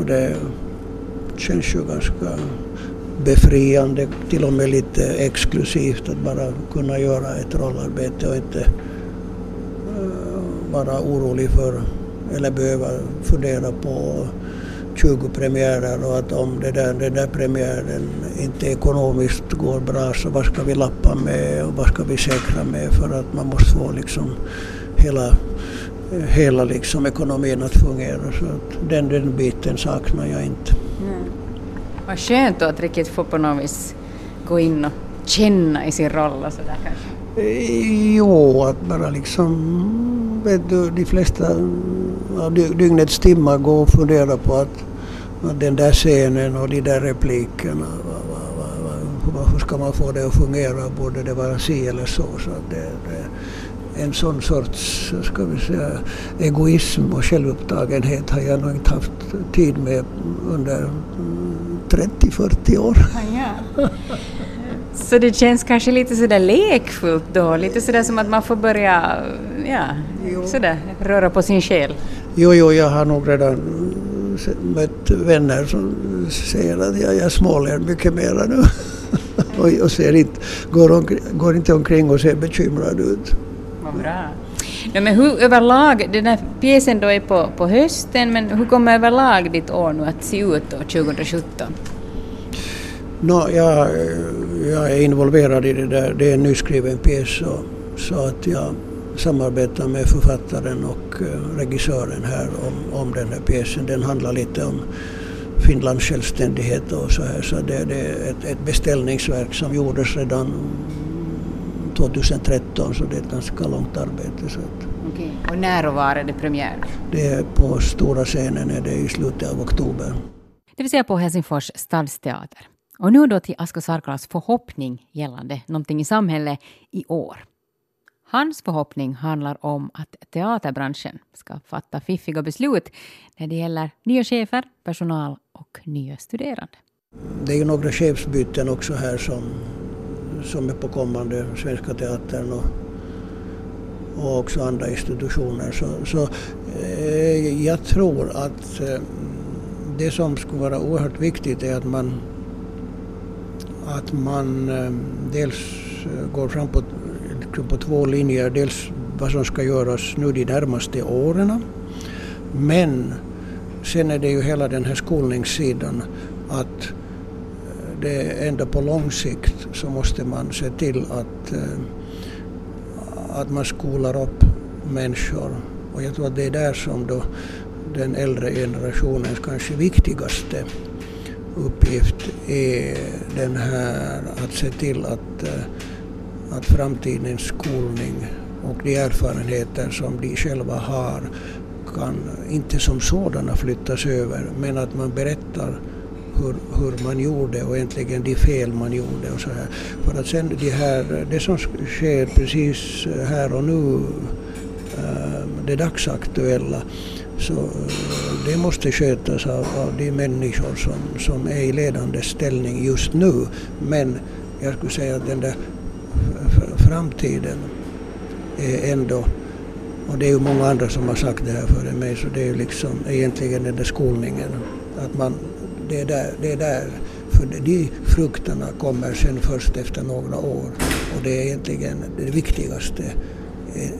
Och det känns ju ganska befriande, till och med lite exklusivt att bara kunna göra ett rollarbete och inte eh, vara orolig för eller behöva fundera på 20 premiärer och att om det där, den där premiären inte ekonomiskt går bra så vad ska vi lappa med och vad ska vi säkra med? För att man måste få liksom hela, hela liksom ekonomin att fungera. Så att den, den biten saknar jag inte. Mm. Vad skönt att riktigt få på något vis gå in och känna i sin roll och sådär kanske? Eh, jo, att bara liksom, vet du, de flesta av dygnets timmar gå och fundera på att, att den där scenen och de där replikerna, hur ska man få det att fungera? Borde det vara si eller så? så det, det, en sån sorts, ska vi säga, egoism och självupptagenhet har jag nog inte haft tid med under 30-40 år. Ja. Så det känns kanske lite sådär lekfullt då, lite sådär som att man får börja ja, sådär, röra på sin själ? Jo, jo, jag har nog redan mött vänner som säger att jag, jag småler mycket mera nu. och, och ser inte, går, omkring, går inte omkring och ser bekymrad ut. Vad bra. Ja, men hur överlag, den här pjäsen då är på, på hösten, men hur kommer överlag ditt år nu att se ut då 2017? No, jag, jag är involverad i det där, det är en nyskriven pjäs så, så att jag samarbetar med författaren och eh, regissören här om, om den här pjäsen. Den handlar lite om Finlands självständighet och så här. Så det, det är ett, ett beställningsverk som gjordes redan 2013 så det är ett ganska långt arbete. Så att, Okej. Och när och var är det premiär? Det är på stora scenen är det i slutet av oktober. Det vill säga på Helsingfors stadsteater. Och nu då till Asko Sarkolas förhoppning gällande någonting i samhället i år. Hans förhoppning handlar om att teaterbranschen ska fatta fiffiga beslut när det gäller nya chefer, personal och nya studerande. Det är ju några chefsbyten också här som, som är på kommande Svenska Teatern och, och också andra institutioner. Så, så eh, jag tror att eh, det som skulle vara oerhört viktigt är att man, att man eh, dels går fram på på två linjer. Dels vad som ska göras nu de närmaste åren. Men sen är det ju hela den här skolningssidan att eh, det är ändå på lång sikt så måste man se till att, eh, att man skolar upp människor. Och jag tror att det är där som då den äldre generationens kanske viktigaste uppgift är den här att se till att eh, att framtidens skolning och de erfarenheter som de själva har kan inte som sådana flyttas över men att man berättar hur, hur man gjorde och egentligen de fel man gjorde och så här. För att sen de här, det som sker precis här och nu, ehm, det dagsaktuella, så eh, det måste skötas av, av de människor som, som är i ledande ställning just nu. Men jag skulle säga att den där framtiden är ändå, och det är ju många andra som har sagt det här före mig, så det är ju liksom egentligen den där skolningen. Att man, det, är där, det är där, för de frukterna kommer sen först efter några år. Och det är egentligen det viktigaste är,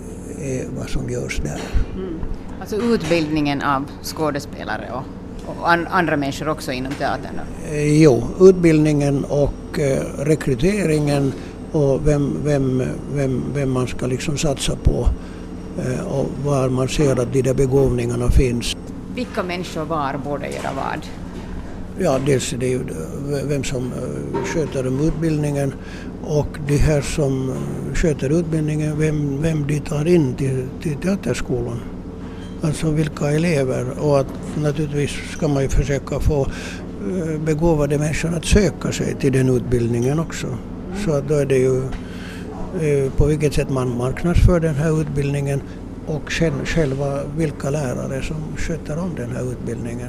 är vad som görs där. Mm. Alltså utbildningen av skådespelare och och andra människor också inom teatern? Eh, jo, utbildningen och eh, rekryteringen och vem, vem, vem, vem man ska liksom satsa på eh, och var man ser att de där begåvningarna finns. Vilka människor var borde göra vad? Ja, dels är det ju vem som eh, sköter om utbildningen och de här som sköter utbildningen, vem, vem de tar in till, till teaterskolan. Alltså vilka elever och att naturligtvis ska man ju försöka få eh, begåvade människor att söka sig till den utbildningen också. Så då är det ju eh, på vilket sätt man marknadsför den här utbildningen och själva vilka lärare som sköter om den här utbildningen.